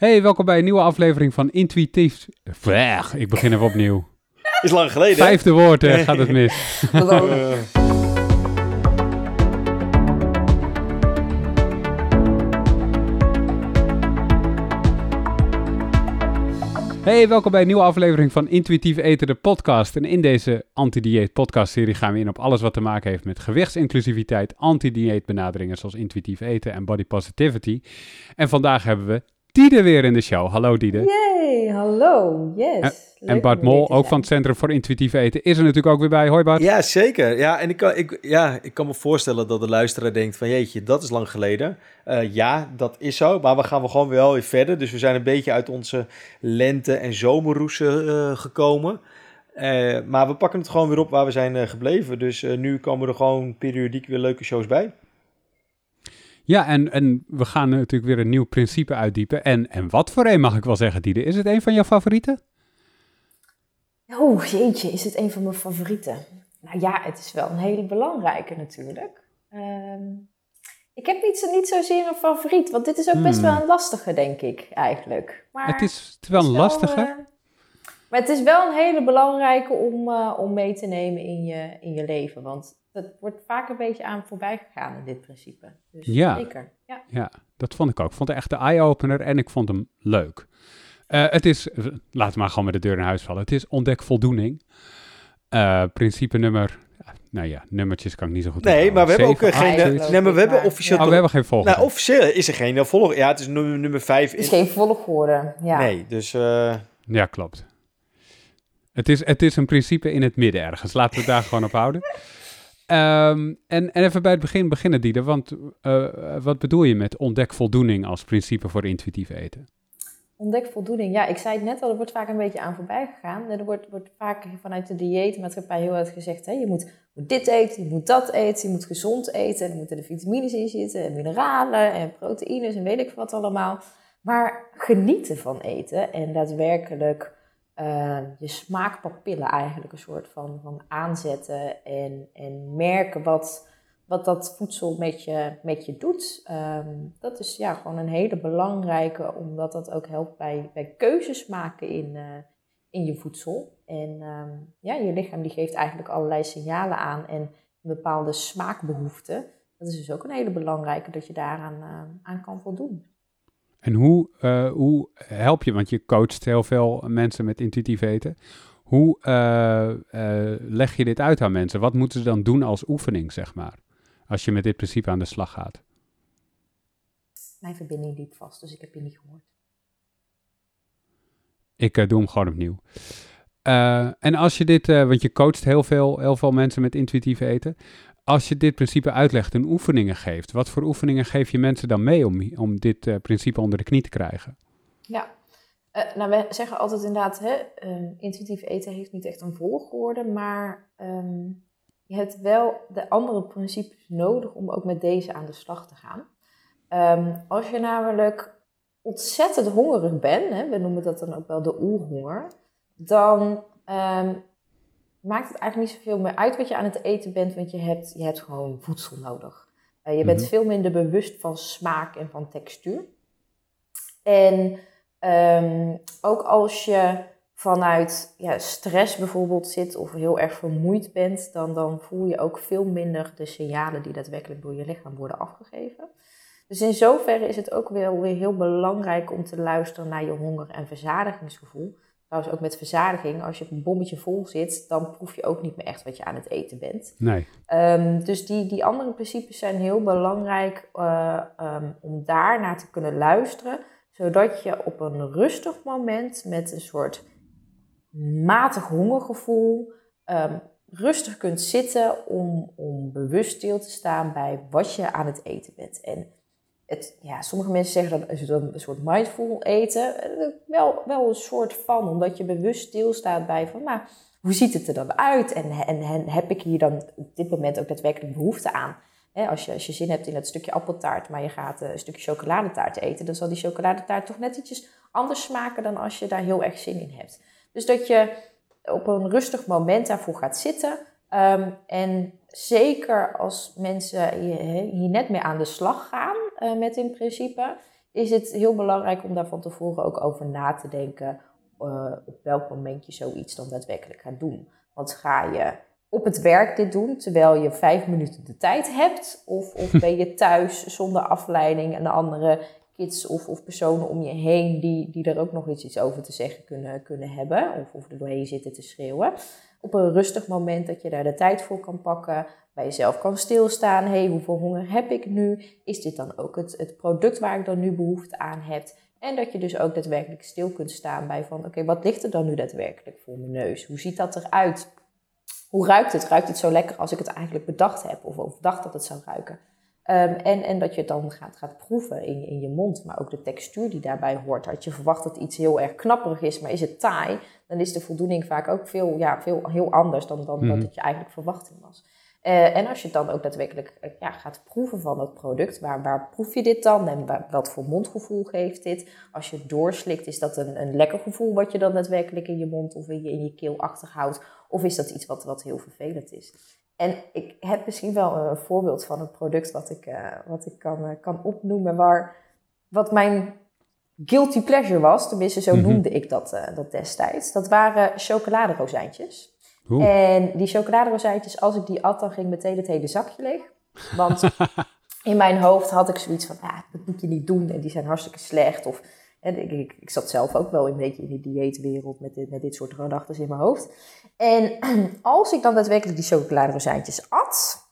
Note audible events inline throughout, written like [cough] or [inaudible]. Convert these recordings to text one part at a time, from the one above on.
Hey, welkom bij een nieuwe aflevering van Intuïtief. Weg, ik begin even opnieuw. Is lang geleden. hè? Vijfde woord eh, gaat het mis. [laughs] Eh, Hey, welkom bij een nieuwe aflevering van Intuïtief Eten, de podcast. En in deze anti-dieet podcastserie gaan we in op alles wat te maken heeft met gewichtsinclusiviteit, anti-dieet benaderingen zoals intuïtief eten en body positivity. En vandaag hebben we Diede weer in de show. Hallo Diede. Yay, hallo, yes. En Leuk Bart Mol, ook van het Centrum voor Intuïtief Eten, is er natuurlijk ook weer bij. Hoi Bart. ja, zeker. Ja, en ik kan, ik, ja, ik kan me voorstellen dat de luisteraar denkt van... jeetje, dat is lang geleden. Eh, ja, dat is zo. Maar we gaan we gewoon wel weer verder. Dus we zijn een beetje uit onze lente- en zomerroes eh, gekomen. Eh, maar we pakken het gewoon weer op waar we zijn eh, gebleven. Dus eh, nu komen er gewoon periodiek weer leuke shows bij. Ja, en, en we gaan natuurlijk weer een nieuw principe uitdiepen. En, en wat voor een mag ik wel zeggen, Diede? Is het een van jouw favorieten? Oh, jeetje, is het een van mijn favorieten? Nou ja, het is wel een hele belangrijke natuurlijk. Ehm, ik heb niet, zo, niet zozeer een favoriet, want dit is ook best Hmm. wel een lastige, denk ik, eigenlijk. Maar Het is wel een het is lastige. Maar het is wel een hele belangrijke om, eh, om mee te nemen in je, in je leven. Want dat wordt vaak een beetje aan voorbij gegaan in dit principe. Dus Ja. zeker. Ja. Ja, dat vond ik ook. Ik vond het echt de eye-opener en ik vond hem leuk. Eh, het is, eh, laten we maar gewoon met de deur in huis vallen. Het is ontdek voldoening. Eh, principe nummer, nou ja, nummertjes kan ik niet zo goed Nee, maar we hebben ook geen... nee, maar we hebben officieel... Oh, we hebben geen volgende. Nou, officieel is er geen volgende. Ja, het is nummer, nummer vijf. Het is In... geen volgorde. Ja. Nee, dus... eh, Ja, klopt. Het is, het is een principe in het midden ergens. Laten we het daar gewoon op houden. Ehm, en, en even bij het begin beginnen, Dieder. Want eh, wat bedoel je met ontdek voldoening als principe voor intuïtief eten? Ontdek voldoening. Ja, ik zei het net al, er wordt vaak een beetje aan voorbij gegaan. Er wordt, wordt vaak vanuit de dieetmaatschappij heel erg gezegd... Hè, je moet, moet dit eten, je moet dat eten, je moet gezond eten... er moeten de vitamines in zitten, en mineralen en proteïnes en weet ik wat allemaal. Maar genieten van eten en daadwerkelijk eh, je smaakpapillen eigenlijk een soort van, van aanzetten... en, en merken wat, wat dat voedsel met je, met je doet. Ehm, dat is ja, gewoon een hele belangrijke, omdat dat ook helpt bij, bij keuzes maken in, eh, in je voedsel. En ehm, ja, je lichaam die geeft eigenlijk allerlei signalen aan en een bepaalde smaakbehoeften. Dat is dus ook een hele belangrijke, dat je daaraan eh, aan kan voldoen. En hoe, eh, hoe help je, want je coacht heel veel mensen met intuïtief eten. Hoe eh, eh, leg je dit uit aan mensen? Wat moeten ze dan doen als oefening, zeg maar? Als je met dit principe aan de slag gaat. Mijn verbinding liep vast, dus ik heb je niet gehoord. Ik doe hem gewoon opnieuw. En als je dit, want je coacht heel veel, heel veel mensen met intuïtief eten. Als je dit principe uitlegt en oefeningen geeft, wat voor oefeningen geef je mensen dan mee om, om dit eh, principe onder de knie te krijgen? Ja, Eh, nou we zeggen altijd inderdaad, hè, ehm, intuïtief eten heeft niet echt een volgorde, maar ehm, je hebt wel de andere principes nodig om ook met deze aan de slag te gaan. Ehm, als je namelijk ontzettend hongerig bent, hè, we noemen dat dan ook wel de oerhonger, dan ehm, maakt het eigenlijk niet zoveel meer uit wat je aan het eten bent, want je hebt, je hebt gewoon voedsel nodig. Eh, je bent Mhm. veel minder bewust van smaak en van textuur. En Ehm, ook als je vanuit ja, stress bijvoorbeeld zit of heel erg vermoeid bent, dan, dan voel je ook veel minder de signalen die daadwerkelijk door je lichaam worden afgegeven. Dus in zoverre is het ook wel weer heel belangrijk om te luisteren naar je honger- en verzadigingsgevoel. Trouwens, ook met verzadiging, als je een bommetje vol zit, dan proef je ook niet meer echt wat je aan het eten bent. Nee. Ehm, dus die, die andere principes zijn heel belangrijk eh, ehm, om daar naar te kunnen luisteren, zodat je op een rustig moment met een soort matig hongergevoel ehm, rustig kunt zitten om, om bewust stil te staan bij wat je aan het eten bent. En het, ja, sommige mensen zeggen dat is het een soort mindful eten. Eh, Wel, wel een soort van, omdat je bewust stilstaat bij van, nou, hoe ziet het er dan uit? En, en, heb ik hier dan op dit moment ook daadwerkelijk behoefte aan? Als, je, als je zin hebt in dat stukje appeltaart, maar je gaat eh, een stukje chocoladetaart eten, dan zal die chocoladetaart toch net ietsjes anders smaken dan als je daar heel erg zin in hebt. Dus dat je op een rustig moment daarvoor gaat zitten. Ehm, en zeker als mensen hier, net mee aan de slag gaan eh, met in principe, is het heel belangrijk om daar van tevoren ook over na te denken uh, op welk moment je zoiets dan daadwerkelijk gaat doen. Want ga je op het werk dit doen terwijl je vijf minuten de tijd hebt? Of, of ben je thuis zonder afleiding en de andere kids of, of personen om je heen die, die er ook nog iets, iets over te zeggen kunnen, kunnen hebben? Of, of er doorheen zitten te schreeuwen? Op een rustig moment dat je daar de tijd voor kan pakken, bij jezelf kan stilstaan. hey, hoeveel honger heb ik nu? Is dit dan ook het, het product waar ik dan nu behoefte aan heb? En dat je dus ook daadwerkelijk stil kunt staan bij van, oké, wat ligt er dan nu daadwerkelijk voor mijn neus? Hoe ziet dat eruit? Hoe ruikt het? Ruikt het zo lekker als ik het eigenlijk bedacht heb of, of dacht dat het zou ruiken? Ehm, en, en dat je het dan gaat, gaat proeven in, in je mond, maar ook de textuur die daarbij hoort. Als je verwacht dat iets heel erg knapperig is, maar is het taai, dan is de voldoening vaak ook veel, ja, veel heel anders dan, dan dat het je eigenlijk verwachting was. Uh, en als je dan ook daadwerkelijk uh, ja, gaat proeven van het product, waar, waar proef je dit dan en waar, wat voor mondgevoel geeft dit? Als je het doorslikt, is dat een, een lekker gevoel wat je dan daadwerkelijk in je mond of in je, in je keel achterhoudt? Of is dat iets wat, wat heel vervelend is? En ik heb misschien wel een voorbeeld van een product wat ik, uh, wat ik kan, kan opnoemen, waar, wat mijn guilty pleasure was, tenminste zo mhm. noemde ik dat, dat destijds. Dat waren chocoladerozijntjes. En die chocoladerozijntjes, als ik die at, dan ging meteen het hele zakje leeg. Want [laughs] in mijn hoofd had ik zoiets van, ah, dat moet je niet doen en die zijn hartstikke slecht. Of, en ik, ik, ik zat zelf ook wel een beetje in de dieetwereld met dit, met dit soort gedachten in mijn hoofd. En [clears throat] als ik dan daadwerkelijk die chocoladerozijntjes at,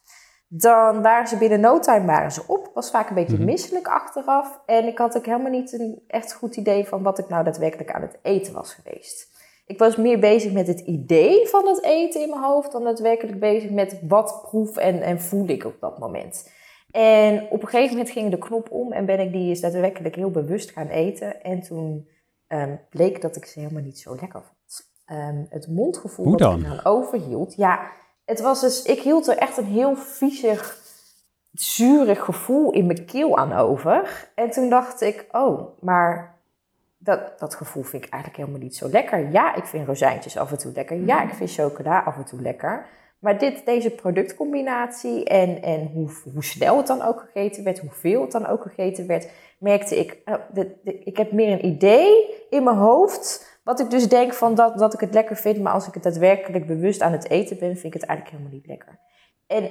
dan waren ze binnen no time waren ze op. Was vaak een beetje mhm. misselijk achteraf. En ik had ook helemaal niet een echt goed idee van wat ik nou daadwerkelijk aan het eten was geweest. Ik was meer bezig met het idee van het eten in mijn hoofd dan daadwerkelijk bezig met wat proef en, en voel ik op dat moment. En op een gegeven moment ging de knop om en ben ik die eens daadwerkelijk heel bewust gaan eten. En toen um, bleek dat ik ze helemaal niet zo lekker vond. Um, het mondgevoel dan? dat ik aan overhield. Ja, het was dus, ik hield er echt een heel viezig, zurig gevoel in mijn keel aan over. En toen dacht ik, oh, maar dat, dat gevoel vind ik eigenlijk helemaal niet zo lekker. Ja, ik vind rozijntjes af en toe lekker. Ja, ik vind chocola af en toe lekker. Maar dit, deze productcombinatie en, en hoe, hoe snel het dan ook gegeten werd, hoeveel het dan ook gegeten werd, merkte ik, uh, de, ik heb meer een idee in mijn hoofd, wat ik dus denk van dat, dat ik het lekker vind, maar als ik het daadwerkelijk bewust aan het eten ben, vind ik het eigenlijk helemaal niet lekker. En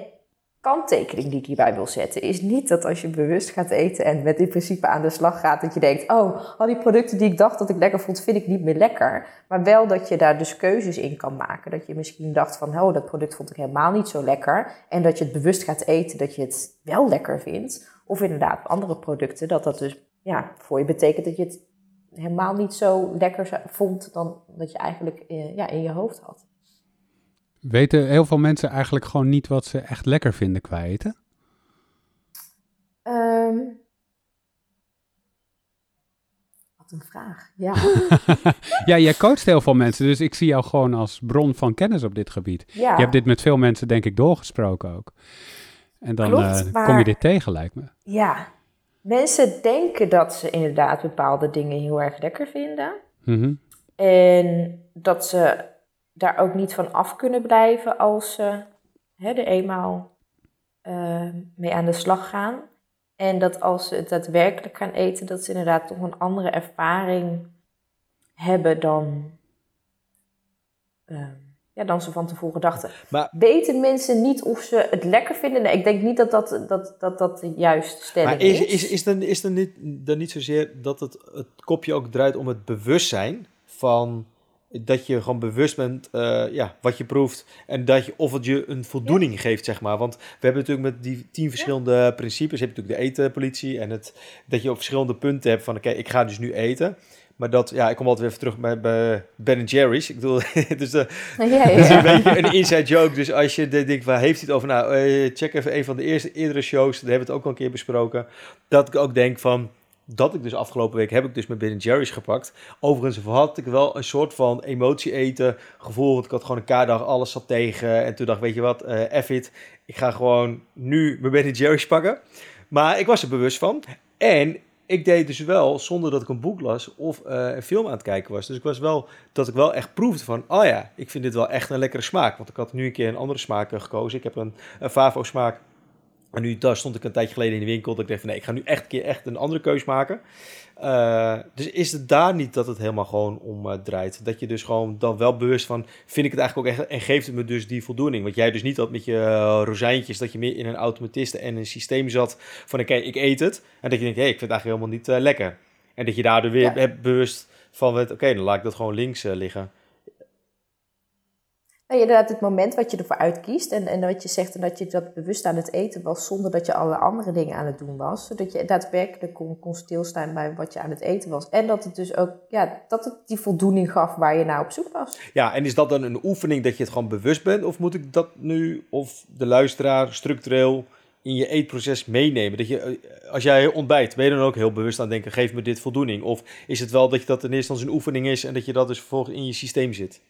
kanttekening die ik hierbij wil zetten, is niet dat als je bewust gaat eten en met dit principe aan de slag gaat, dat je denkt, oh, al die producten die ik dacht dat ik lekker vond, vind ik niet meer lekker. Maar wel dat je daar dus keuzes in kan maken. Dat je misschien dacht van, oh, dat product vond ik helemaal niet zo lekker. En dat je het bewust gaat eten, dat je het wel lekker vindt. Of inderdaad andere producten, dat dat dus ja, voor je betekent dat je het helemaal niet zo lekker vond dan dat je eigenlijk eh, ja, in je hoofd had. Weten heel veel mensen eigenlijk gewoon niet wat ze echt lekker vinden qua eten? Ehm, wat een vraag, ja. [laughs] ja, jij coacht heel veel mensen, dus ik zie jou gewoon als bron van kennis op dit gebied. Ja. Je hebt dit met veel mensen, denk ik, doorgesproken ook. En dan uh, kom je dit tegen, lijkt me. Ja, mensen denken dat ze inderdaad bepaalde dingen heel erg lekker vinden. Mm En dat ze daar ook niet van af kunnen blijven als ze hè, er eenmaal uh, mee aan de slag gaan. En dat als ze het daadwerkelijk gaan eten, dat ze inderdaad toch een andere ervaring hebben dan, uh, ja, dan ze van tevoren dachten. Maar, Weten mensen niet of ze het lekker vinden? Nee, ik denk niet dat dat, dat, dat, dat de juiste stelling maar is. Is, is, dan, is dan, niet, dan niet zozeer dat het, het kopje ook draait om het bewustzijn van dat je gewoon bewust bent uh, ja, wat je proeft en dat je, of het je een voldoening geeft, zeg maar. Want we hebben natuurlijk met die tien verschillende principes, heb je natuurlijk de etenpolitie en het, dat je op verschillende punten hebt van, oké, ik ga dus nu eten. Maar dat, ja, ik kom altijd weer even terug bij, bij Ben Jerry's. Ik bedoel, [laughs] dus de, ja. is een beetje een inside joke. Dus als je denkt, waar heeft hij het over? Nou, uh, check even een van de eerste eerdere shows. Daar hebben we het ook al een keer besproken. Dat ik ook denk van, dat ik dus afgelopen week heb ik dus met Ben Jerry's gepakt. Overigens had ik wel een soort van emotie eten gevoel. Want ik had gewoon een kaartdag, alles zat tegen. En toen dacht ik, weet je wat, uh, F it. Ik ga gewoon nu mijn Ben Jerry's pakken. Maar ik was er bewust van. En ik deed dus wel zonder dat ik een boek las of uh, een film aan het kijken was. Dus ik was wel dat ik wel echt proefde van, oh ja, ik vind dit wel echt een lekkere smaak. Want ik had nu een keer een andere smaak gekozen. Ik heb een, een Favo smaak En nu daar stond ik een tijdje geleden in de winkel. Dat ik dacht van nee, ik ga nu echt een keer echt een andere keus maken. Uh, dus is het daar niet dat het helemaal gewoon om uh, draait? Dat je dus gewoon dan wel bewust van, vind ik het eigenlijk ook echt en geeft het me dus die voldoening? Want jij dus niet dat met je uh, rozijntjes, dat je meer in een automatiste en een systeem zat van oké, ik eet het. En dat je denkt, hé, hey, ik vind het eigenlijk helemaal niet lekker. En dat je daardoor weer ja. hebt bewust van, oké, dan laat ik dat gewoon links liggen. Nou, inderdaad, het moment wat je ervoor uitkiest en, en wat je zegt en dat je dat bewust aan het eten was zonder dat je alle andere dingen aan het doen was. Zodat je daadwerkelijk kon, kon stilstaan bij wat je aan het eten was. En dat het dus ook, ja, dat het die voldoening gaf waar je naar op zoek was. Ja, en is dat dan een oefening dat je het gewoon bewust bent? Of moet ik dat nu, of de luisteraar, structureel in je eetproces meenemen? Dat je, eh, als jij ontbijt, ben je dan ook heel bewust aan denken, geef me dit voldoening? Of is het wel dat je dat in eerste instantie een oefening is en dat je dat dus vervolgens in je systeem zit?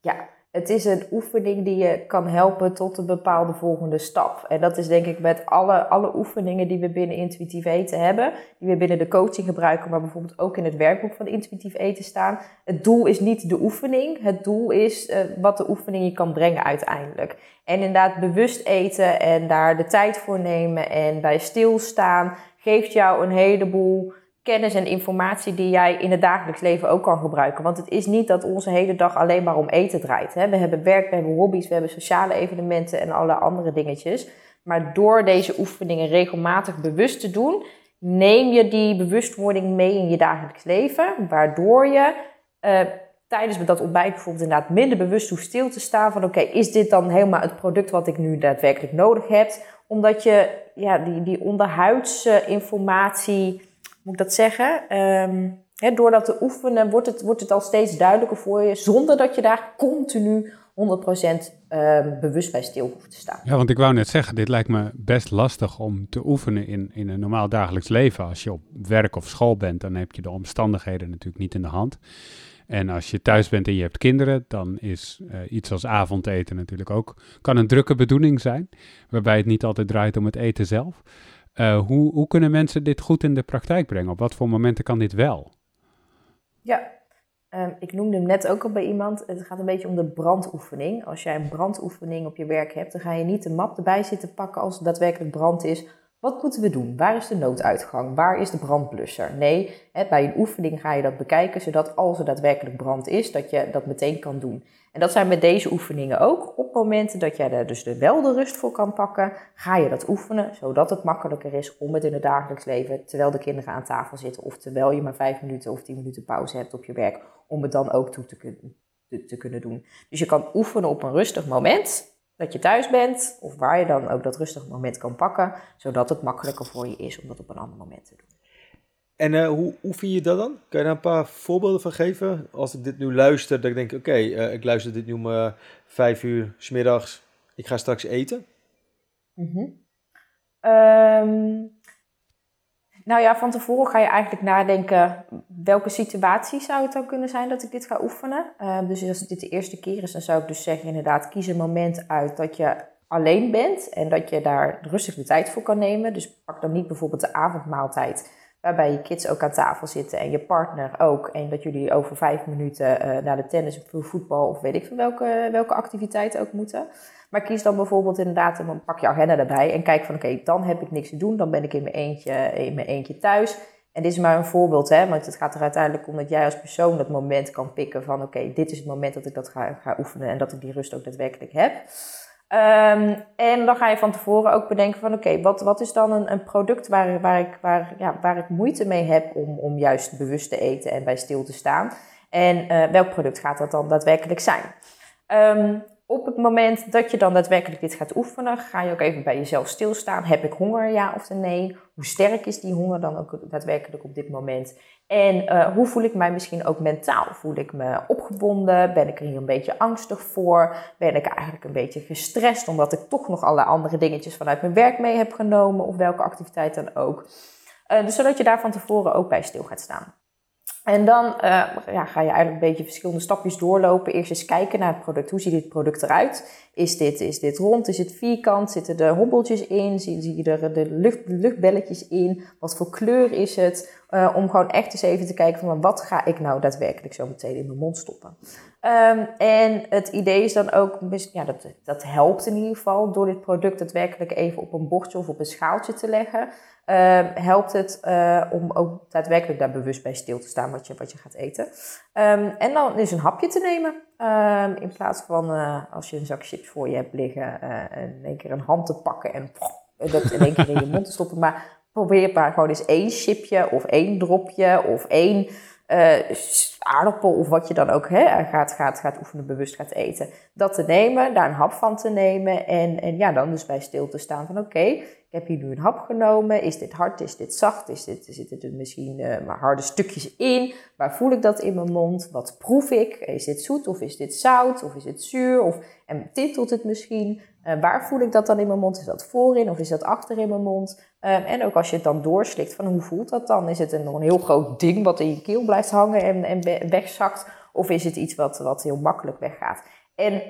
Ja, het is een oefening die je kan helpen tot een bepaalde volgende stap. En dat is denk ik met alle, alle oefeningen die we binnen intuïtief eten hebben, die we binnen de coaching gebruiken, maar bijvoorbeeld ook in het werkboek van intuïtief eten staan. Het doel is niet de oefening, het doel is uh, wat de oefening je kan brengen uiteindelijk. En inderdaad bewust eten en daar de tijd voor nemen en bij stilstaan, geeft jou een heleboel kennis en informatie die jij in het dagelijks leven ook kan gebruiken. Want het is niet dat onze hele dag alleen maar om eten draait. Hè? We hebben werk, we hebben hobby's, we hebben sociale evenementen en alle andere dingetjes. Maar door deze oefeningen regelmatig bewust te doen, neem je die bewustwording mee in je dagelijks leven. Waardoor je uh, tijdens dat ontbijt bijvoorbeeld inderdaad minder bewust hoeft stil te staan van oké, is dit dan helemaal het product wat ik nu daadwerkelijk nodig heb? Omdat je ja, die, die onderhuidse informatie moet ik dat zeggen? Hè, door dat te oefenen wordt het, wordt het al steeds duidelijker voor je, zonder dat je daar continu 100% um, ehm, bewust bij stil hoeft te staan. Ja, want ik wou net zeggen, dit lijkt me best lastig om te oefenen in, in een normaal dagelijks leven. Als je op werk of school bent, dan heb je de omstandigheden natuurlijk niet in de hand. En als je thuis bent en je hebt kinderen, dan is uh, iets als avondeten natuurlijk ook, kan een drukke bedoeling zijn, waarbij het niet altijd draait om het eten zelf. Uh, hoe, hoe kunnen mensen dit goed in de praktijk brengen? Op wat voor momenten kan dit wel? Ja, um, ik noemde hem net ook al bij iemand. Het gaat een beetje om de brandoefening. Als jij een brandoefening op je werk hebt, dan ga je niet de map erbij zitten pakken als het daadwerkelijk brand is. Wat moeten we doen? Waar is de nooduitgang? Waar is de brandblusser? Nee, hè, bij een oefening ga je dat bekijken, zodat als er daadwerkelijk brand is, dat je dat meteen kan doen. En dat zijn met deze oefeningen ook. Op momenten dat jij er dus wel de rust voor kan pakken, ga je dat oefenen, zodat het makkelijker is om het in het dagelijks leven, terwijl de kinderen aan tafel zitten, of terwijl je maar vijf minuten of tien minuten pauze hebt op je werk, om het dan ook toe te kunnen, te kunnen doen. Dus je kan oefenen op een rustig moment, dat je thuis bent, of waar je dan ook dat rustige moment kan pakken, zodat het makkelijker voor je is om dat op een ander moment te doen. En uh, hoe oefen je dat dan? Kan je daar een paar voorbeelden van geven? Als ik dit nu luister, dat ik denk, oké, okay, uh, ik luister dit nu om uh, vijf uur smiddags, ik ga straks eten. Mm -hmm. um, nou ja, van tevoren ga je eigenlijk nadenken welke situatie zou het dan kunnen zijn dat ik dit ga oefenen. Uh, dus als dit de eerste keer is, dan zou ik dus zeggen inderdaad, kies een moment uit dat je alleen bent en dat je daar rustig de tijd voor kan nemen. Dus pak dan niet bijvoorbeeld de avondmaaltijd waarbij je kids ook aan tafel zitten en je partner ook. En dat jullie over vijf minuten uh, naar de tennis of voetbal of weet ik veel welke, welke activiteit ook moeten. Maar kies dan bijvoorbeeld inderdaad, dan pak je agenda erbij en kijk van oké, dan heb ik niks te doen, dan ben ik in mijn eentje, in mijn eentje thuis. En dit is maar een voorbeeld, hè, want het gaat er uiteindelijk om dat jij als persoon dat moment kan pikken van oké, dit is het moment dat ik dat ga, ga oefenen en dat ik die rust ook daadwerkelijk heb. Um, en dan ga je van tevoren ook bedenken van oké, wat, wat is dan een, een product waar, waar, ik, waar, ja, waar ik moeite mee heb om, om juist bewust te eten en bij stil te staan. En uh, welk product gaat dat dan daadwerkelijk zijn? Um, op het moment dat je dan daadwerkelijk dit gaat oefenen, ga je ook even bij jezelf stilstaan. Heb ik honger, ja of nee? Hoe sterk is die honger dan ook daadwerkelijk op dit moment? En uh, hoe voel ik mij misschien ook mentaal? Voel ik me opgewonden? Ben ik er hier een beetje angstig voor? Ben ik eigenlijk een beetje gestrest omdat ik toch nog alle andere dingetjes vanuit mijn werk mee heb genomen of welke activiteit dan ook? Uh, dus zodat je daar van tevoren ook bij stil gaat staan. En dan uh, ja, ga je eigenlijk een beetje verschillende stapjes doorlopen. Eerst eens kijken naar het product. Hoe ziet dit product eruit? Is dit, is dit rond? Is het vierkant? Zitten er hobbeltjes in? Zie, zie je er de, lucht, luchtbelletjes in? Wat voor kleur is het? Uh, om gewoon echt eens even te kijken van wat ga ik nou daadwerkelijk zo meteen in mijn mond stoppen. Um, en het idee is dan ook, ja, dat, dat helpt in ieder geval door dit product daadwerkelijk even op een bordje of op een schaaltje te leggen. Uh, helpt het uh, om ook daadwerkelijk daar bewust bij stil te staan wat je, wat je gaat eten. Um, en dan is een hapje te nemen. Um, in plaats van uh, als je een zak chips voor je hebt liggen, in één keer een hand te pakken en dat in één keer in je mond te stoppen. Maar probeer maar gewoon eens één chipje of één dropje of één aardappel of wat je dan ook hè, gaat, gaat, gaat oefenen, bewust gaat eten. Dat te nemen, daar een hap van te nemen en, en ja, dan dus bij stil te staan van oké, ik heb hier nu een hap genomen. Is dit hard? Is dit zacht? Is dit, zitten er misschien uh, maar harde stukjes in? Waar voel ik dat in mijn mond? Wat proef ik? Is dit zoet of is dit zout of is het zuur? Of, en tintelt het misschien? Uh, waar voel ik dat dan in mijn mond? Is dat voorin of is dat achter in mijn mond? Uh, en ook als je het dan doorslikt, van hoe voelt dat dan? Is het een, een heel groot ding wat in je keel blijft hangen en, en wegzakt? Of is het iets wat, wat heel makkelijk weggaat? En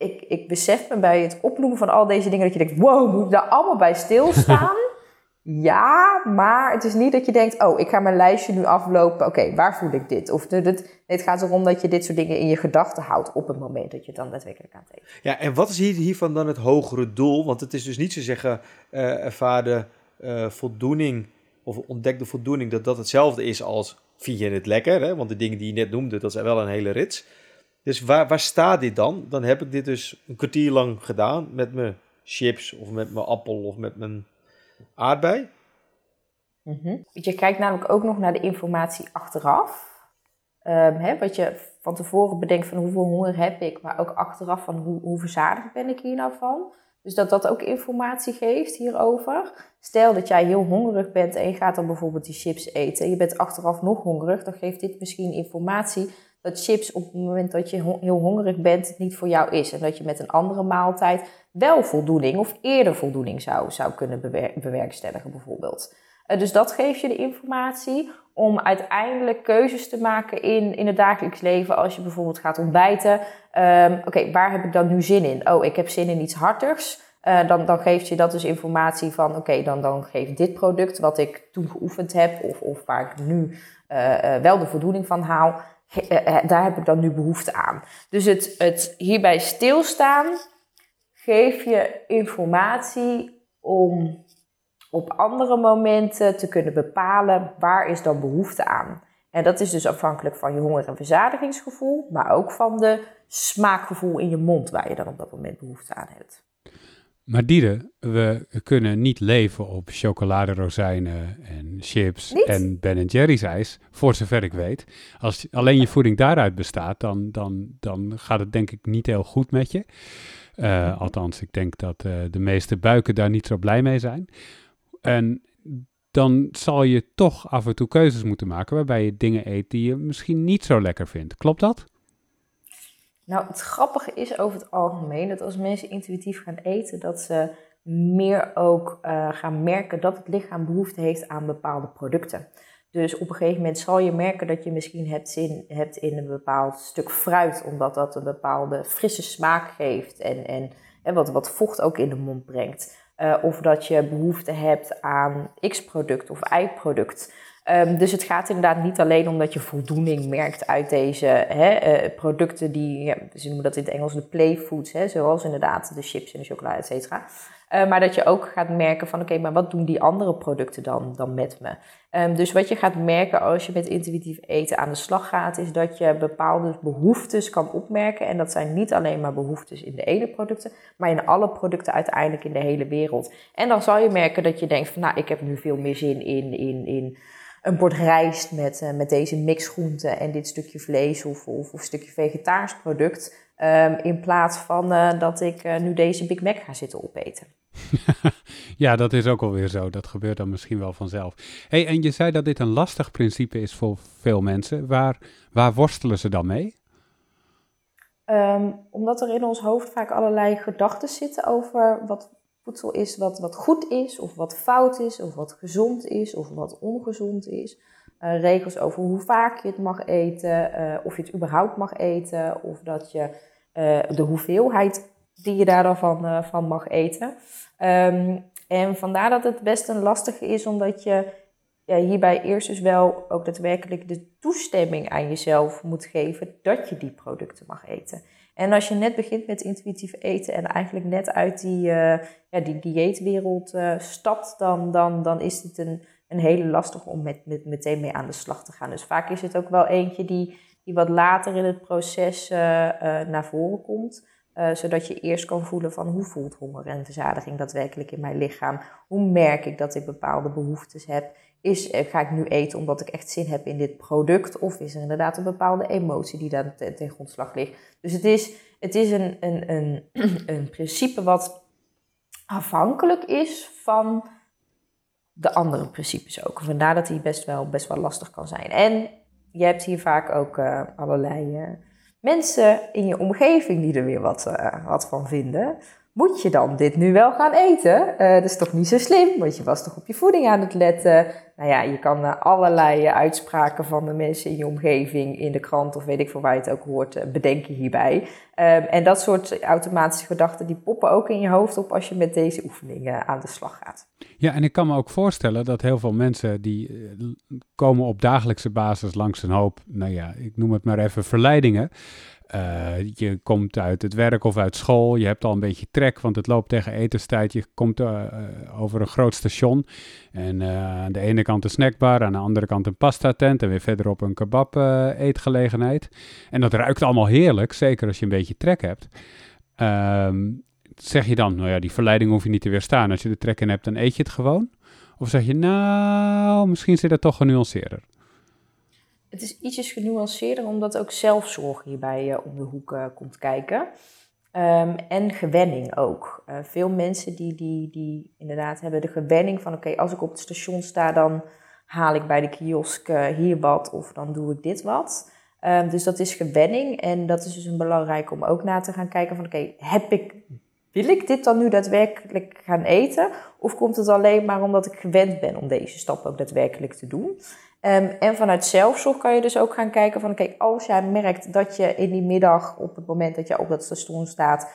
ik, ik besef me bij het opnoemen van al deze dingen dat je denkt, wow, moet ik daar allemaal bij stilstaan? [laughs] ja, maar het is niet dat je denkt, oh, ik ga mijn lijstje nu aflopen. Oké, waar voel ik dit? Of dit, het gaat erom dat je dit soort dingen in je gedachten houdt op het moment dat je het dan daadwerkelijk aan het. Ja, en wat is hier, hiervan dan het hogere doel? Want het is dus niet zo zeggen, uh, ervaren uh, voldoening of ontdekte voldoening, dat dat hetzelfde is als vind je het lekker? Hè? Want de dingen die je net noemde, dat zijn wel een hele rits. Dus waar, waar staat dit dan? Dan heb ik dit dus een kwartier lang gedaan met mijn chips of met mijn appel of met mijn aardbei. Mm Je kijkt namelijk ook nog naar de informatie achteraf. Um, hè, wat je van tevoren bedenkt van hoeveel honger heb ik, maar ook achteraf van hoe, hoe verzadigd ben ik hier nou van. Dus dat dat ook informatie geeft hierover. Stel dat jij heel hongerig bent en je gaat dan bijvoorbeeld die chips eten. Je bent achteraf nog hongerig, dan geeft dit misschien informatie dat chips op het moment dat je heel hongerig bent niet voor jou is. En dat je met een andere maaltijd wel voldoening of eerder voldoening zou, zou kunnen bewerkstelligen bijvoorbeeld. Uh, dus dat geeft je de informatie om uiteindelijk keuzes te maken in, in het dagelijks leven. Als je bijvoorbeeld gaat ontbijten. Um, Oké, waar heb ik dan nu zin in? Oh, ik heb zin in iets hartigs. Uh, dan, dan geeft je dat dus informatie van, oké, dan, dan geeft dit product wat ik toen geoefend heb, of, of waar ik nu uh, wel de voldoening van haal, eh, eh, daar heb ik dan nu behoefte aan. Dus het, het hierbij stilstaan geeft je informatie om op andere momenten te kunnen bepalen waar is dan behoefte aan. En dat is dus afhankelijk van je honger- en verzadigingsgevoel, maar ook van de smaakgevoel in je mond waar je dan op dat moment behoefte aan hebt. Maar Diede, we kunnen niet leven op chocoladerozijnen en chips en Ben Jerry's ijs, voor zover ik weet. Als alleen je voeding daaruit bestaat, dan, dan, dan gaat het denk ik niet heel goed met je. Uh, althans, ik denk dat uh, de meeste buiken daar niet zo blij mee zijn. En dan zal je toch af en toe keuzes moeten maken waarbij je dingen eet die je misschien niet zo lekker vindt. Klopt dat? Nou, het grappige is over het algemeen dat als mensen intuïtief gaan eten, dat ze meer ook uh, gaan merken dat het lichaam behoefte heeft aan bepaalde producten. Dus op een gegeven moment zal je merken dat je misschien hebt zin hebt in een bepaald stuk fruit, omdat dat een bepaalde frisse smaak geeft en, en, wat, wat vocht ook in de mond brengt. Uh, of dat je behoefte hebt aan X-product of Y-product. Um, dus het gaat inderdaad niet alleen om dat je voldoening merkt uit deze hè, uh, producten die, ja, ze noemen dat in het Engels de playfoods, zoals inderdaad de chips en de chocolade, et cetera. Uh, maar dat je ook gaat merken van oké, maar wat doen die andere producten dan, dan met me? Um, dus wat je gaat merken als je met intuïtief eten aan de slag gaat, is dat je bepaalde behoeftes kan opmerken. En dat zijn niet alleen maar behoeftes in de ene producten, maar in alle producten uiteindelijk in de hele wereld. En dan zal je merken dat je denkt van nou, ik heb nu veel meer zin in, in, in een bord rijst met, uh, met deze mixgroenten en dit stukje vlees of, of, of stukje vegetarisch product. Um, in plaats van uh, dat ik uh, nu deze Big Mac ga zitten opeten. [laughs] ja, dat is ook alweer zo. Dat gebeurt dan misschien wel vanzelf. Hey, en je zei dat dit een lastig principe is voor veel mensen. Waar, waar worstelen ze dan mee? Um, omdat er in ons hoofd vaak allerlei gedachten zitten over wat voedsel is wat, wat goed is, of wat fout is, of wat gezond is, of wat ongezond is. regels over hoe vaak je het mag eten, of je het überhaupt mag eten, of dat je de hoeveelheid die je daar dan van, van mag eten. Ehm, en vandaar dat het best een lastige is, omdat je ja, hierbij eerst dus wel ook daadwerkelijk de toestemming aan jezelf moet geven dat je die producten mag eten. En als je net begint met intuïtief eten en eigenlijk net uit die, uh, ja, die dieetwereld uh, stapt, dan, dan, dan is het een, een hele lastige om met, met, meteen mee aan de slag te gaan. Dus vaak is het ook wel eentje die, die wat later in het proces uh, naar voren komt. Zodat je eerst kan voelen van hoe voelt honger en verzadiging daadwerkelijk in mijn lichaam? Hoe merk ik dat ik bepaalde behoeftes heb? Is, eh, ga ik nu eten omdat ik echt zin heb in dit product? Of is er inderdaad een bepaalde emotie die daar ten grondslag ligt? Dus het is, het is een, een, een, [clears throat] een principe wat afhankelijk is van de andere principes ook. Vandaar dat die best wel, best wel lastig kan zijn. En je hebt hier vaak ook uh, allerlei mensen in je omgeving die er weer wat, uh, wat van vinden moet je dan dit nu wel gaan eten? Uh, dat is toch niet zo slim, want je was toch op je voeding aan het letten. Nou ja, je kan uh, allerlei uh, uitspraken van de mensen in je omgeving, in de krant of weet ik veel waar je het ook hoort, bedenken hierbij. Ehm, en dat soort automatische gedachten, die poppen ook in je hoofd op als je met deze oefeningen aan de slag gaat. Ja, en ik kan me ook voorstellen dat heel veel mensen die komen op dagelijkse basis langs een hoop, nou ja, ik noem het maar even verleidingen. Uh, je komt uit het werk of uit school, je hebt al een beetje trek, want het loopt tegen etenstijd. Je komt uh, over een groot station en aan de ene kant een snackbar, aan de andere kant een pasta tent en weer verderop een kebab eetgelegenheid. En dat ruikt allemaal heerlijk, zeker als je een beetje trek hebt. Ehm, zeg je dan, nou ja, die verleiding hoef je niet te weerstaan. Als je er trek in hebt, dan eet je het gewoon? Of zeg je, nou, misschien zit dat toch genuanceerder? Het is ietsjes genuanceerder, omdat ook zelfzorg hierbij uh, om de hoek uh, komt kijken. Um, en gewenning ook. Uh, veel mensen die, die, die inderdaad hebben de gewenning van... oké, als ik op het station sta, dan haal ik bij de kiosk hier wat... of dan doe ik dit wat. Um, dus dat is gewenning. En dat is dus een belangrijk om ook na te gaan kijken van... oké, heb ik wil ik dit dan nu daadwerkelijk gaan eten? Of komt het alleen maar omdat ik gewend ben om deze stap ook daadwerkelijk te doen? Um, en vanuit zelfzorg kan je dus ook gaan kijken van... kijk, als jij merkt dat je in die middag, op het moment dat je op dat station staat...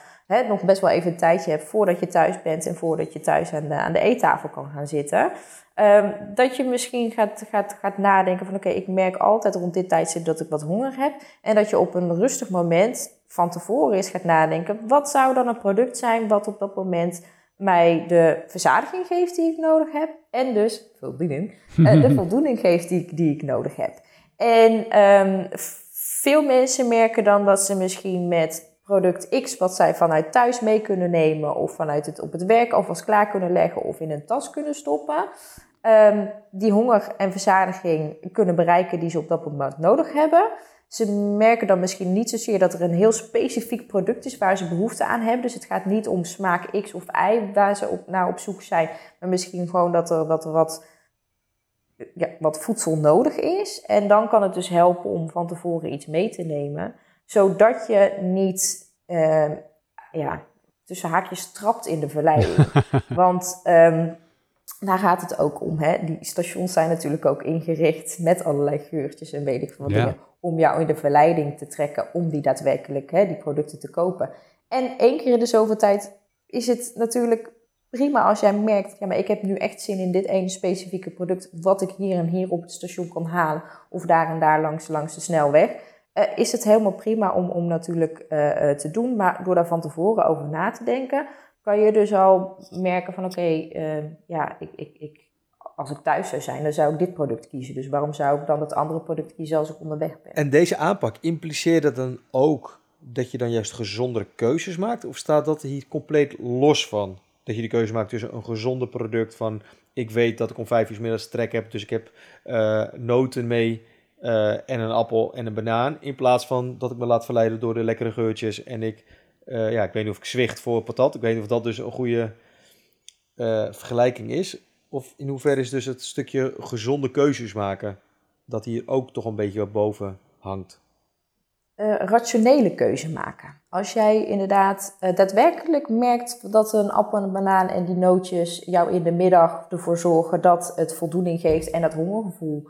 Nog best wel even een tijdje hebt voordat je thuis bent... en voordat je thuis aan de, aan de eettafel kan gaan zitten... Um, dat je misschien gaat, gaat, gaat nadenken van... oké, ik merk altijd rond dit tijdstip dat ik wat honger heb... en dat je op een rustig moment van tevoren eens gaat nadenken... wat zou dan een product zijn wat op dat moment mij de verzadiging geeft die ik nodig heb. En dus voldoening, uh, de [laughs] voldoening geeft die, die ik nodig heb. En um, veel mensen merken dan dat ze misschien met product X, wat zij vanuit thuis mee kunnen nemen, of vanuit het op het werk alvast klaar kunnen leggen of in een tas kunnen stoppen, um, die honger en verzadiging kunnen bereiken die ze op dat moment nodig hebben. Ze merken dan misschien niet zozeer dat er een heel specifiek product is waar ze behoefte aan hebben. Dus het gaat niet om smaak X of Y waar ze op, naar op zoek zijn. Maar misschien gewoon dat er, dat er wat, ja, wat voedsel nodig is. En dan kan het dus helpen om van tevoren iets mee te nemen. Zodat je niet uh, ja, tussen haakjes trapt in de verleiding. [laughs] Want um, daar gaat het ook om. Hè? Die stations zijn natuurlijk ook ingericht met allerlei geurtjes en weet ik veel wat dingen om jou in de verleiding te trekken om die daadwerkelijk, hè, die producten te kopen. En één keer in de zoveel tijd is het natuurlijk prima als jij merkt, ja, maar ik heb nu echt zin in dit ene specifieke product, wat ik hier en hier op het station kan halen, of daar en daar langs, langs de snelweg. Uh, is het helemaal prima om, om natuurlijk uh, uh, te doen, maar door daar van tevoren over na te denken, kan je dus al merken van oké, okay, ja, ik, ik, ik als ik thuis zou zijn, dan zou ik dit product kiezen. Dus waarom zou ik dan het andere product kiezen als ik onderweg ben? En deze aanpak, impliceert dat dan ook dat je dan juist gezondere keuzes maakt? Of staat dat hier compleet los van? Dat je die keuze maakt tussen een gezonde product van... ik weet dat ik om vijf uur middags trek heb, dus ik heb uh, noten mee... Uh, en een appel en een banaan. In plaats van dat ik me laat verleiden door de lekkere geurtjes. En ik, uh, ja, ik weet niet of ik zwicht voor patat. Ik weet niet of dat dus een goede vergelijking is. Of in hoeverre is dus het stukje gezonde keuzes maken, dat hier ook toch een beetje boven hangt? Uh, rationele keuze maken. Als jij inderdaad daadwerkelijk merkt dat een appel en een banaan en die nootjes jou in de middag ervoor zorgen dat het voldoening geeft en dat hongergevoel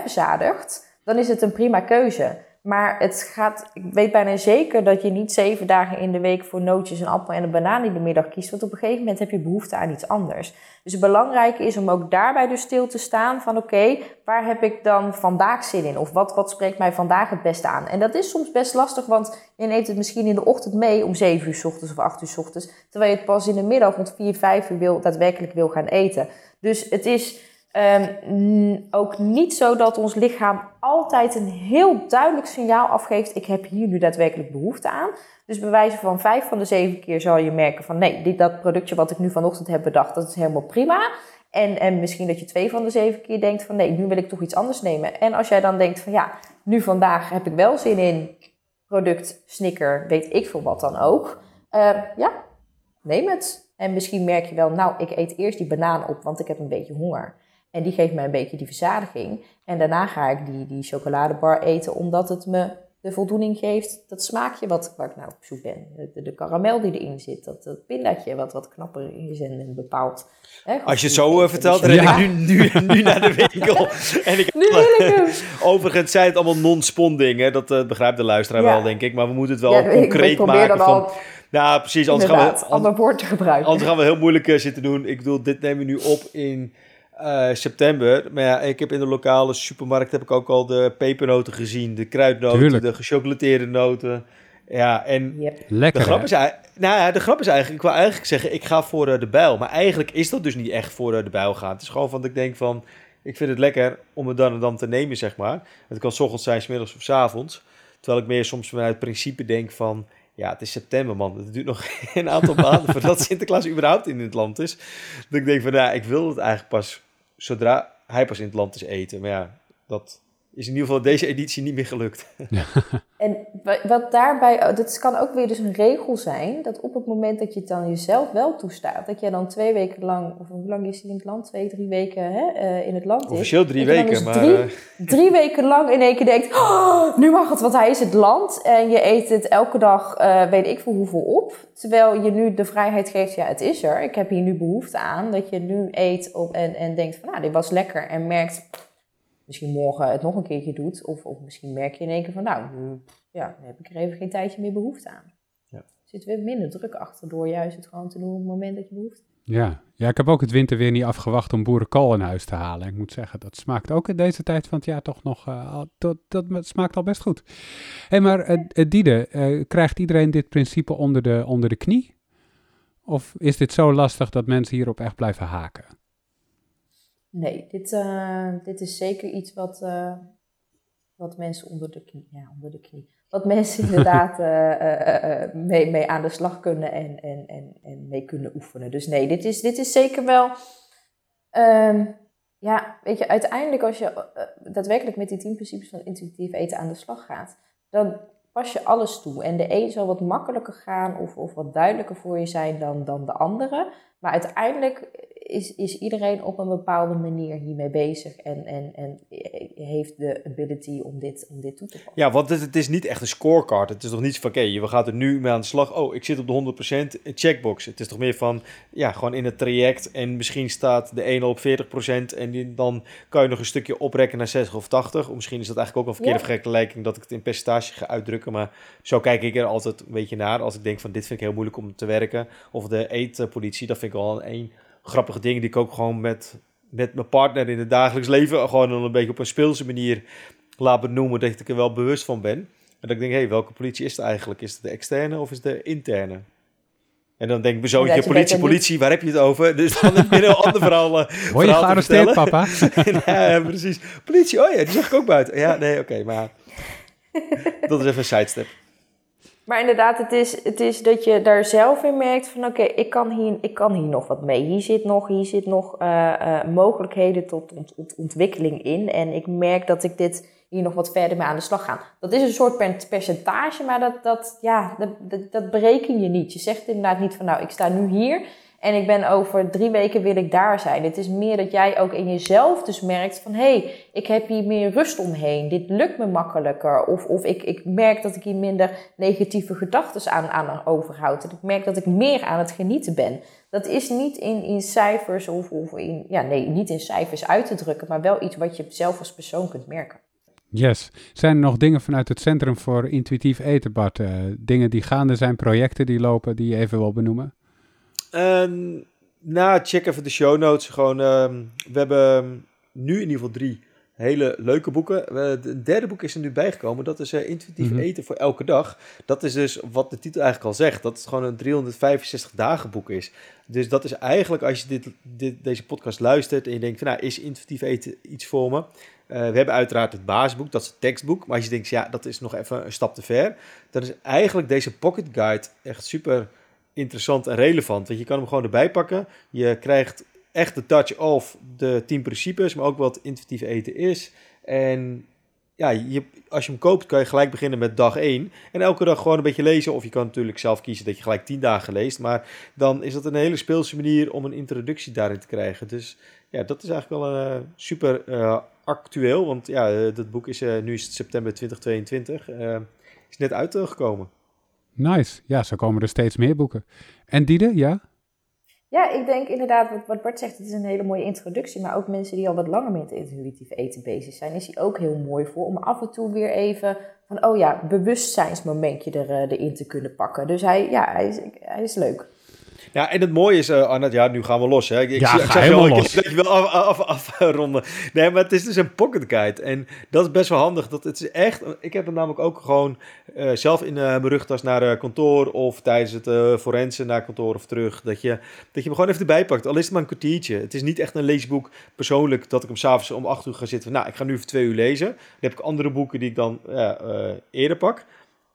verzadigt, dan is het een prima keuze. Maar het gaat, ik weet bijna zeker dat je niet zeven dagen in de week voor nootjes, een appel en een banaan in de middag kiest. Want op een gegeven moment heb je behoefte aan iets anders. Dus het belangrijke is om ook daarbij dus stil te staan van oké, waar heb ik dan vandaag zin in? Of wat, wat spreekt mij vandaag het beste aan? En dat is soms best lastig, want je neemt het misschien in de ochtend mee om 7 uur s ochtends of 8 uur s ochtends. Terwijl je het pas in de middag rond 4, 5 uur wil, daadwerkelijk wil gaan eten. Dus het is Um, ook niet zo dat ons lichaam altijd een heel duidelijk signaal afgeeft: ik heb hier nu daadwerkelijk behoefte aan. Dus bij wijze van vijf van de zeven keer zal je merken van nee, dit, dat productje wat ik nu vanochtend heb bedacht, dat is helemaal prima. En, en misschien dat je twee van de zeven keer denkt van nee, nu wil ik toch iets anders nemen. En als jij dan denkt van ja, nu vandaag heb ik wel zin in product, snicker, weet ik veel wat dan ook. Uh, ja, neem het. En misschien merk je wel, nou, ik eet eerst die banaan op, want ik heb een beetje honger. En die geeft mij een beetje die verzadiging. En daarna ga ik die, die chocoladebar eten, omdat het me de voldoening geeft. Dat smaakje wat, waar ik nou op zoek ben. De, de karamel die erin zit. Dat, dat pindaatje wat wat knapper is en bepaald. Hè, Als je het zo uh, vertelt, ren ik nu, nu, nu naar de winkel. [laughs] en ik, nu wil ik hem. [laughs] Overigens zijn het allemaal non-spon dingen. Dat uh, begrijpt de luisteraar wel, denk ik. Maar we moeten het wel ja, concreet ik maken. Dan van, al... Nou, precies. Anders gaan we, ander woord te gebruiken. Anders gaan we heel moeilijk uh, zitten doen. Ik bedoel, dit nemen we nu op in uh, september. Maar ja, ik heb in de lokale supermarkt heb ik ook al de pepernoten gezien, de kruidnoten, Tuurlijk. de gechocolateerde noten. Ja, en Lekker, de grap, is, nou ja, de grap is eigenlijk, ik wil eigenlijk zeggen, ik ga voor uh, de bijl. Maar eigenlijk is dat dus niet echt voor uh, de bijl gaan. Het is gewoon van dat ik denk van, ik vind het lekker om het dan en dan te nemen, zeg maar. Het kan s ochtends zijn, s middags of s avonds. Terwijl ik meer soms vanuit het principe denk van, ja, het is september, man. Het duurt nog [laughs] een aantal maanden [laughs] voordat Sinterklaas überhaupt in het land is. Dat ik denk van, ja, ik wil het eigenlijk pas zodra hij pas in het land is eten. Maar ja, dat is in ieder geval deze editie niet meer gelukt. [laughs] en wat daarbij, dat kan ook weer dus een regel zijn, dat op het moment dat je het dan jezelf wel toestaat, dat jij dan twee weken lang, of hoe lang is hij in het land? Twee, drie weken hè, uh, in het land Officieel drie weken, dus maar... Drie, uh... [laughs] drie, weken lang in één keer denkt, oh, nu mag het, want hij is het land. En je eet het elke dag, uh, weet ik veel hoeveel op. Terwijl je nu de vrijheid geeft, ja, het is er. Ik heb hier nu behoefte aan. Dat je nu eet op en, en denkt van, nou, dit was lekker. En merkt, misschien morgen het nog een keertje doet. Of, of misschien merk je in één keer van, nou, ja, dan heb ik er even geen tijdje meer behoefte aan. Ja. Er zit weer minder druk achter door juist het gewoon te doen op het moment dat je behoefte ja. ja, ik heb ook het winter weer niet afgewacht om boerenkool in huis te halen. Ik moet zeggen, dat smaakt ook in deze tijd van het jaar toch nog, uh, dat, dat smaakt al best goed. Hé, hey, maar uh, Diede, krijgt iedereen dit principe onder de, onder de knie? Of is dit zo lastig dat mensen hierop echt blijven haken? Nee, dit, uh, dit is zeker iets wat, uh, wat mensen onder de knie, ja, onder de knie, wat mensen [laughs] inderdaad uh, mee, mee aan de slag kunnen en, en, en, en mee kunnen oefenen. Dus nee, dit is, dit is zeker wel, um, ja, weet je, uiteindelijk als je daadwerkelijk met die tien principes van intuïtief eten aan de slag gaat, dan pas je alles toe. En de een zal wat makkelijker gaan of, of wat duidelijker voor je zijn dan, dan de andere. Maar uiteindelijk is, is iedereen op een bepaalde manier hiermee bezig en, en, en heeft de ability om dit, om dit toe te passen. Ja, want het, het is niet echt een scorecard. Het is nog niet van, oké, we gaan er nu mee aan de slag. Oh, ik zit op de 100% checkbox. Het is toch meer van, ja, gewoon in het traject. En misschien staat de ene op 40% en die, dan kan je nog een stukje oprekken naar 60 of 80. Of misschien is dat eigenlijk ook een verkeerde ja. vergelijking dat ik het in percentage ga uitdrukken. Maar zo kijk ik er altijd een beetje naar. Als ik denk van, dit vind ik heel moeilijk om te werken. Of de eetpolitie, dat vind ik wel een grappige dingen die ik ook gewoon met, met mijn partner in het dagelijks leven gewoon een beetje op een speelse manier laat benoemen, dat ik er wel bewust van ben. En dat ik denk, hé, hey, welke politie is het eigenlijk? Is het de externe of is het de interne? En dan denk ik mijn zoontje, politie, politie, waar heb je het over? Dus dan heb je een ander verhaal [laughs] uh, Word je gearresteerd, papa? [laughs] ja, precies. Politie, oh ja, die zag ik ook buiten. Ja, nee, oké, okay, maar [laughs] dat is even een sidestep. Maar inderdaad, het is, het is dat je daar zelf in merkt van oké, ik, kan hier, ik kan hier nog wat mee. Hier zit nog, hier zit nog uh, uh, mogelijkheden tot ont, ont, ontwikkeling in. En ik merk dat ik dit hier nog wat verder mee aan de slag ga. Dat is een soort percentage, maar dat, dat, ja, dat, dat, dat bereken je niet. Je zegt inderdaad niet van nou, ik sta nu hier En ik ben over drie weken wil ik daar zijn. Het is meer dat jij ook in jezelf dus merkt van... hé, hey, ik heb hier meer rust omheen. Dit lukt me makkelijker. Of, of ik, ik merk dat ik hier minder negatieve gedachten aan, aan overhoud. En ik merk dat ik meer aan het genieten ben. Dat is niet in, in cijfers of, of in... Ja, nee, niet in cijfers uit te drukken. Maar wel iets wat je zelf als persoon kunt merken. Yes. Zijn er nog dingen vanuit het Centrum voor Intuïtief Eten, Bart? Uh, dingen die gaande zijn, projecten die lopen, die je even wil benoemen? Uh, nou, check even de show notes. Gewoon, uh, we hebben nu in ieder geval drie hele leuke boeken. Het derde boek is er nu bijgekomen. Dat is uh, Intuïtief mm -hmm. Eten voor elke dag. Dat is dus wat de titel eigenlijk al zegt. Dat het gewoon een 365 dagen boek is. Dus dat is eigenlijk als je dit, dit, deze podcast luistert en je denkt van nou, is intuïtief eten iets voor me? Uh, we hebben uiteraard het basisboek, dat is het tekstboek. Maar als je denkt, ja, dat is nog even een stap te ver. Dan is eigenlijk deze pocket guide echt super interessant en relevant. Want je kan hem gewoon erbij pakken. Je krijgt echt de touch of de 10 principes, maar ook wat intuïtief eten is. En ja, je, als je hem koopt, kan je gelijk beginnen met dag 1. En elke dag gewoon een beetje lezen. Of je kan natuurlijk zelf kiezen dat je gelijk 10 dagen leest. Maar dan is dat een hele speelse manier om een introductie daarin te krijgen. Dus ja, dat is eigenlijk wel een uh, super uh, actueel. Want ja, dat boek is nu is september 2022. is net uitgekomen. Nice. Ja, zo komen er steeds meer boeken. En Diede, ja? Ja, ik denk inderdaad, wat, Bart zegt, het is een hele mooie introductie. Maar ook mensen die al wat langer met intuïtief eten bezig zijn, is die ook heel mooi voor. Om af en toe weer even van, oh ja, bewustzijnsmomentje er, uh, erin te kunnen pakken. Dus hij, ja, hij is, hij is leuk. Ja, en het mooie is, uh, Arnett, ja, nu gaan we los. Hè. Ik, ja, ik, ga ik wel, los. Ik, [laughs] wil af, af, afronden. nee, maar het is dus een pocket guide. En dat is best wel handig. Dat het is echt, ik heb het namelijk ook gewoon uh, zelf in uh, mijn rugtas naar kantoor of tijdens het uh, forensen naar kantoor of terug. Dat je, dat je me gewoon even erbij pakt. Al is het maar een kwartiertje. Het is niet echt een leesboek persoonlijk dat ik hem s'avonds om acht uur ga zitten. Nou, ik ga nu voor twee uur lezen. Dan heb ik andere boeken die ik dan eerder pak.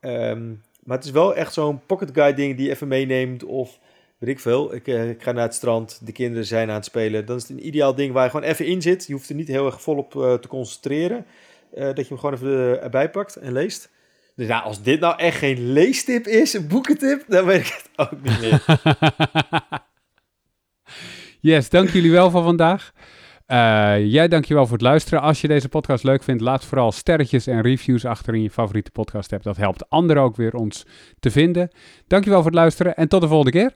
Um, maar het is wel echt zo'n pocket guide ding die je even meeneemt of weet ik veel. Ik, uh, ik, ga naar het strand, de kinderen zijn aan het spelen. Dan is het een ideaal ding waar je gewoon even in zit. Je hoeft er niet heel erg volop uh, te concentreren. Uh, dat je hem gewoon even erbij pakt en leest. Dus nou, als dit nou echt geen leestip is, een boekentip, dan weet ik het ook niet meer. [laughs] yes, dank jullie wel voor vandaag. Jij dankjewel voor het luisteren. Als je deze podcast leuk vindt, laat vooral sterretjes en reviews achter in je favoriete podcast app. Dat helpt anderen ook weer ons te vinden. Dankjewel voor het luisteren en tot de volgende keer.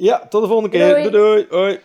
Ja, tot de volgende keer. Doei doei. doei.